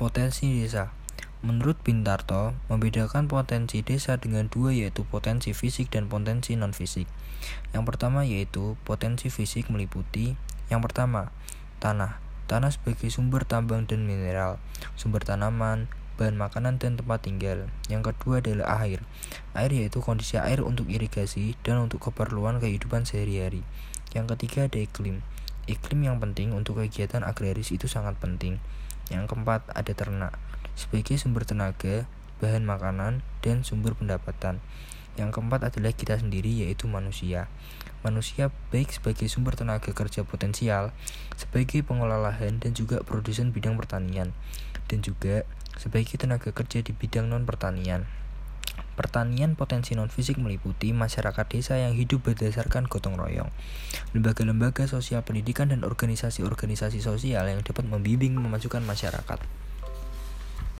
Potensi desa Menurut Pintarto, membedakan potensi desa dengan dua yaitu potensi fisik dan potensi non-fisik. Yang pertama yaitu potensi fisik meliputi Yang pertama, tanah Tanah sebagai sumber tambang dan mineral, sumber tanaman, bahan makanan dan tempat tinggal. Yang kedua adalah air. Air yaitu kondisi air untuk irigasi dan untuk keperluan kehidupan sehari-hari. Yang ketiga ada iklim. Iklim yang penting untuk kegiatan agraris itu sangat penting. Yang keempat ada ternak sebagai sumber tenaga, bahan makanan, dan sumber pendapatan. Yang keempat adalah kita sendiri yaitu manusia. Manusia baik sebagai sumber tenaga kerja potensial, sebagai pengolah lahan dan juga produsen bidang pertanian, dan juga sebagai tenaga kerja di bidang non pertanian. Pertanian potensi non-fisik meliputi masyarakat desa yang hidup berdasarkan gotong royong, lembaga-lembaga sosial pendidikan dan organisasi-organisasi sosial yang dapat membimbing memajukan masyarakat.